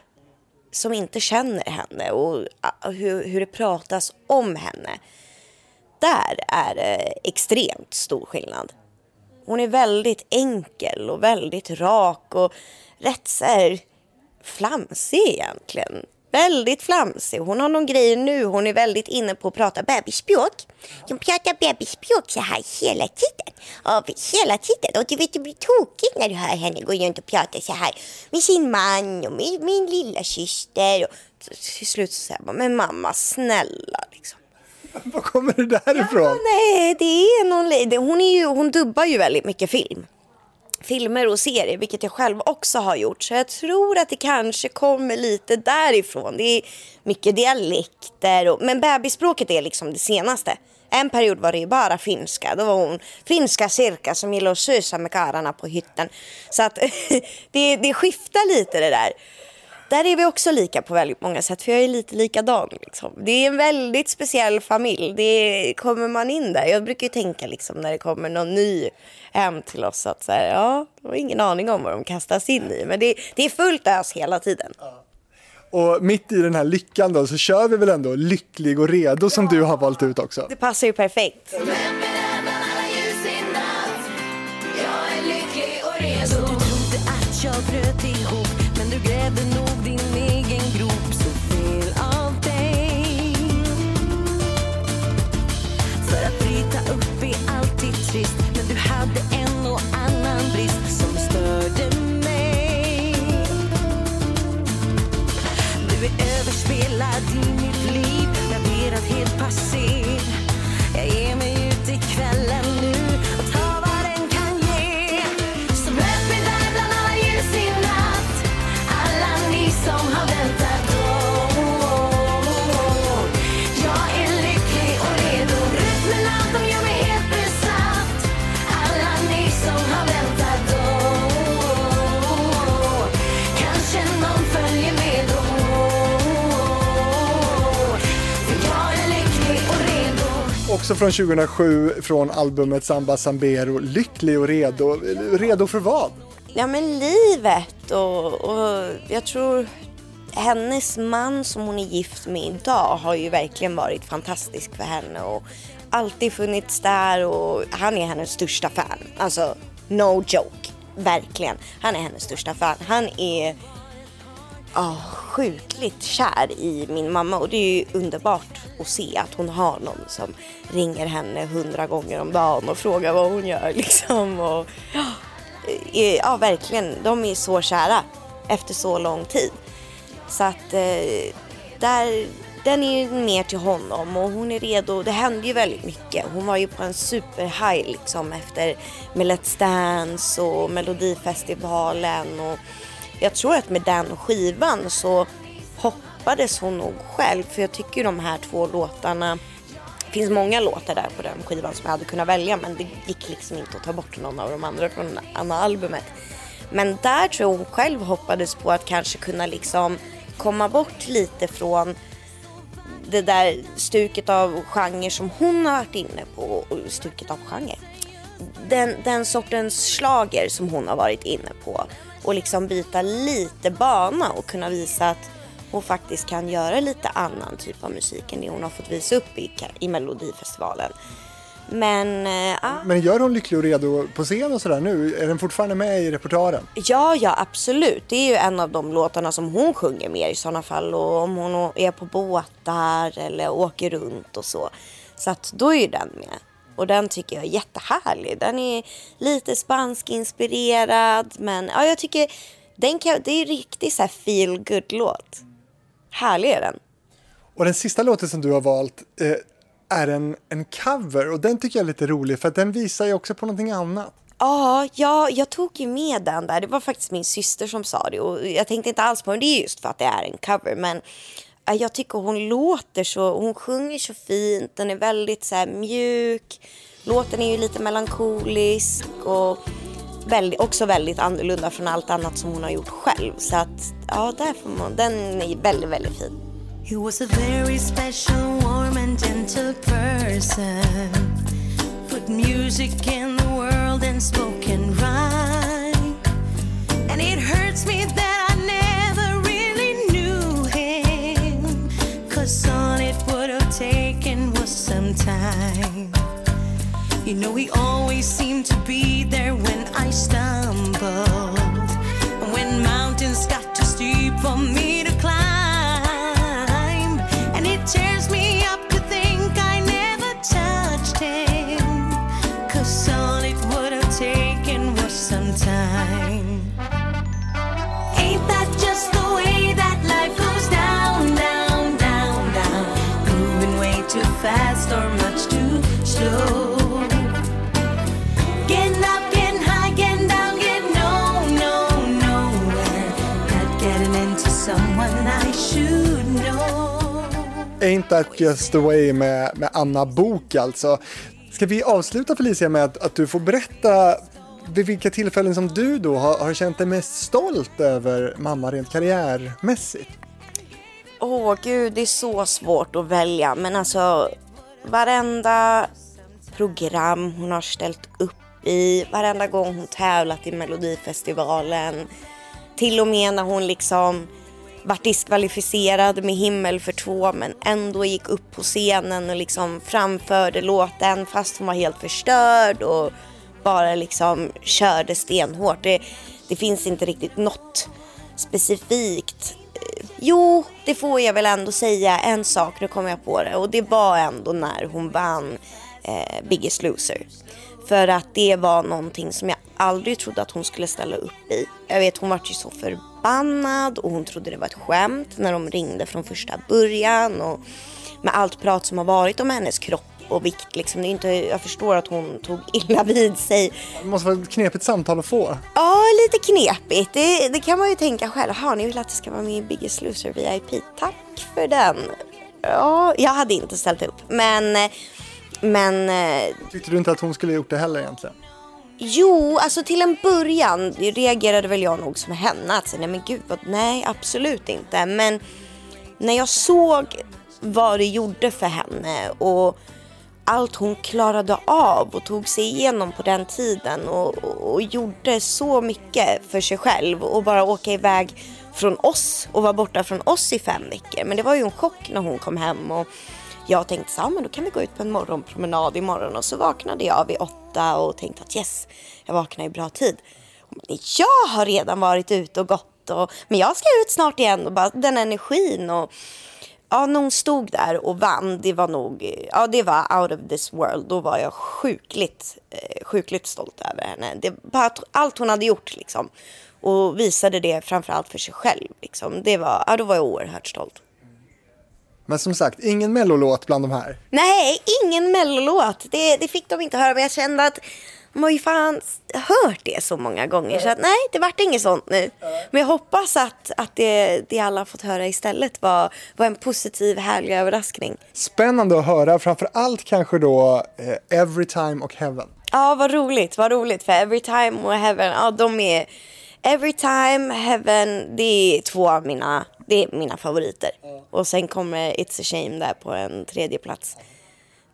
B: som inte känner henne och ah, hur, hur det pratas om henne där är det extremt stor skillnad. Hon är väldigt enkel och väldigt rak och rätt så här flamsig egentligen. Väldigt flamsig. Hon har någon grej nu, hon är väldigt inne på att prata bebisspråk. Hon pratar bebisspråk så här hela tiden. Och hela tiden. Och du vet, du blir tokig när du hör henne gå runt och prata så här med sin man och med min lilla syster. Och till slut så säger man, men mamma snälla liksom.
A: Var kommer det där ifrån? Ja,
B: nej, det är någon... Hon, är ju, hon dubbar ju väldigt mycket film. Filmer och serier, vilket jag själv också har gjort. Så jag tror att det kanske kommer lite därifrån. Det är mycket dialekter. Och, men bebisspråket är liksom det senaste. En period var det ju bara finska. Då var hon finska cirka som gillade att susa med karlarna på hytten. Så att det, det skiftar lite det där. Där är vi också lika på väldigt många sätt. För jag är lite likadan. Liksom. Det är en väldigt speciell familj. Det kommer man in där. Jag brukar ju tänka liksom, när det kommer någon ny hem till oss att så här, ja, jag har ingen aning om vad de kastas in i. Men det, det är fullt ös hela tiden.
A: Och mitt i den här lyckan då så kör vi väl ändå lycklig och redo som du har valt ut också.
B: Det passar ju perfekt.
C: Hela din mitt liv. Raderad helt passé.
A: Också från 2007 från albumet Samba Sambero, Lycklig och redo. Redo för vad?
B: Ja men livet och, och jag tror hennes man som hon är gift med idag har ju verkligen varit fantastisk för henne och alltid funnits där och han är hennes största fan. Alltså no joke, verkligen. Han är hennes största fan. Han är oh, sjukligt kär i min mamma och det är ju underbart att se att hon har någon som ringer henne hundra gånger om dagen och frågar vad hon gör liksom. Och, ja, ja, verkligen, de är så kära efter så lång tid. Så att eh, där, den är ju mer till honom och hon är redo. Det hände ju väldigt mycket. Hon var ju på en superhigh liksom efter med Let's Dance och Melodifestivalen och jag tror att med den skivan så hoppades hon nog själv för jag tycker ju de här två låtarna det finns många låtar där på den skivan som jag hade kunnat välja men det gick liksom inte att ta bort någon av de andra från andra albumet. Men där tror jag hon själv hoppades på att kanske kunna liksom komma bort lite från det där stuket av genre som hon har varit inne på. Och stuket av genre. Den, den sortens slager som hon har varit inne på. Och liksom byta lite bana och kunna visa att hon faktiskt kan göra lite annan typ av musik än det hon har fått visa upp i, i Melodifestivalen. Men eh, ja.
A: Men gör hon Lycklig och redo på scen och sådär nu? Är den fortfarande med i repertoaren?
B: Ja, ja absolut. Det är ju en av de låtarna som hon sjunger mer i sådana fall. Och om hon är på båtar eller åker runt och så. Så att då är ju den med. Och den tycker jag är jättehärlig. Den är lite spansk inspirerad. Men ja, jag tycker den kan, det är en riktigt så här feel good låt. Härlig är den.
A: Och den sista låten som du har valt eh, är en, en cover och den tycker jag är lite rolig för den visar ju också på någonting annat.
B: Ja, ja, jag tog ju med den där. Det var faktiskt min syster som sa det och jag tänkte inte alls på det. Det är just för att det är en cover. Men Äh, jag tycker hon låter så, hon sjunger så fint. Den är väldigt så här, mjuk. Låten är ju lite melankolisk och väldigt, också väldigt annorlunda från allt annat som hon har gjort själv. Så att ja, där får man, den är väldigt, väldigt fin.
C: He was a very special, warm and gentle person. Put music in the world and spoken rhyme. And it hurts me that know we all That's just the way
A: med, med Anna Bok alltså. Ska vi avsluta Felicia med att, att du får berätta vid vilka tillfällen som du då har, har känt dig mest stolt över mamma rent karriärmässigt?
B: Åh gud, det är så svårt att välja. Men alltså varenda program hon har ställt upp i, varenda gång hon tävlat i Melodifestivalen. Till och med när hon liksom vart diskvalificerad med himmel för två men ändå gick upp på scenen och liksom framförde låten fast hon var helt förstörd och bara liksom körde stenhårt. Det, det finns inte riktigt något specifikt. Jo, det får jag väl ändå säga en sak, nu kommer jag på det och det var ändå när hon vann eh, Biggest Loser. För att det var någonting som jag aldrig trodde att hon skulle ställa upp i. Jag vet hon var ju så förbannad och hon trodde det var ett skämt när de ringde från första början. Och med allt prat som har varit om hennes kropp och vikt. Liksom. Det är inte, jag förstår att hon tog illa vid sig.
A: Det måste vara ett knepigt samtal att få.
B: Ja, lite knepigt. Det, det kan man ju tänka själv. Har ni vill att jag ska vara med i Biggest Loser VIP? Tack för den. Ja, jag hade inte ställt upp. Men, men eh,
A: Tyckte du inte att hon skulle gjort det heller egentligen?
B: Jo, alltså till en början reagerade väl jag nog som henne. Att säga, nej men gud, vad, nej absolut inte. Men när jag såg vad det gjorde för henne och allt hon klarade av och tog sig igenom på den tiden och, och, och gjorde så mycket för sig själv och bara åka iväg från oss och vara borta från oss i fem veckor. Men det var ju en chock när hon kom hem och jag tänkte så här, men då kan vi gå ut på en morgonpromenad imorgon och så vaknade jag vid åtta och tänkte att yes, jag vaknar i bra tid. Jag har redan varit ute och gått och, men jag ska ut snart igen och bara den energin och ja, när hon stod där och vann, det var nog, ja det var out of this world. Då var jag sjukligt, eh, sjukligt stolt över henne. Det bara allt hon hade gjort liksom. Och visade det framförallt för sig själv liksom. Det var, ja då var jag oerhört stolt.
A: Men som sagt, ingen mellolåt bland de här.
B: Nej, ingen mellolåt. Det, det fick de inte höra. Men jag kände att de har ju fan hört det så många gånger. Så att nej, det vart inget sånt nu. Men jag hoppas att, att det, det alla fått höra istället var, var en positiv, härlig överraskning.
A: Spännande att höra, framför allt kanske då eh, Every Time och Heaven.
B: Ja, vad roligt, vad roligt. För Every Time och Heaven, ja de är... Every Time, Heaven, det är två av mina, det är mina favoriter. Och sen kommer It's a Shame där på en tredje plats.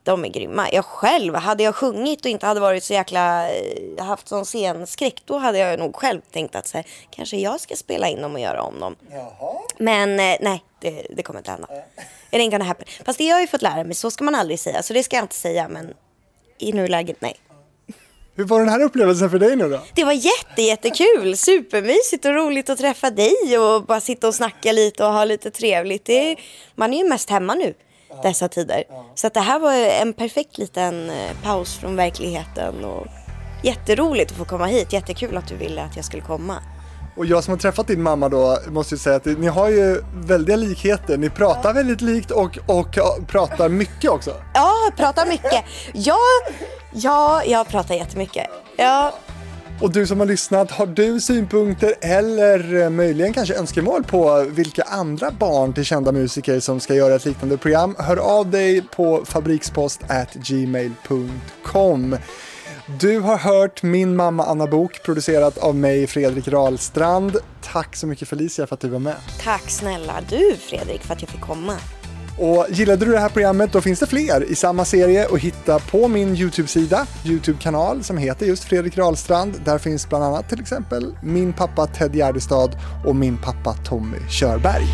B: De är grymma. Jag själv, hade jag sjungit och inte hade varit så jäkla, eh, haft sån scenskräck, då hade jag nog själv tänkt att så här, kanske jag ska spela in dem och göra om dem. Men eh, nej, det, det kommer inte hända. It ain't gonna happen. Fast det har jag ju fått lära mig, så ska man aldrig säga. Så det ska jag inte säga, men i nuläget nej.
A: Hur var den här upplevelsen för dig nu då?
B: Det var jätte, jättekul, supermysigt och roligt att träffa dig och bara sitta och snacka lite och ha lite trevligt. Det, man är ju mest hemma nu dessa tider. Så att det här var en perfekt liten eh, paus från verkligheten och jätteroligt att få komma hit. Jättekul att du ville att jag skulle komma.
A: Och jag som har träffat din mamma då måste ju säga att ni har ju väldiga likheter. Ni pratar väldigt likt och, och pratar mycket också.
B: Ja, pratar mycket. Ja, ja, jag pratar jättemycket. Ja,
A: Och du som har lyssnat, har du synpunkter eller eh, möjligen kanske önskemål på vilka andra barn till kända musiker som ska göra ett liknande program? Hör av dig på fabrikspost@gmail.com. Du har hört Min mamma Anna Bok producerat av mig Fredrik Rahlstrand. Tack så mycket Felicia för att du var med.
B: tack snälla du Fredrik för att jag fick komma.
A: Och gillade du det här programmet då finns det fler i samma serie att hitta på min YouTube-sida, YouTube-kanal som heter just Fredrik Rahlstrand. Där finns bland annat till exempel min pappa Ted Gärdestad och min pappa Tommy Körberg.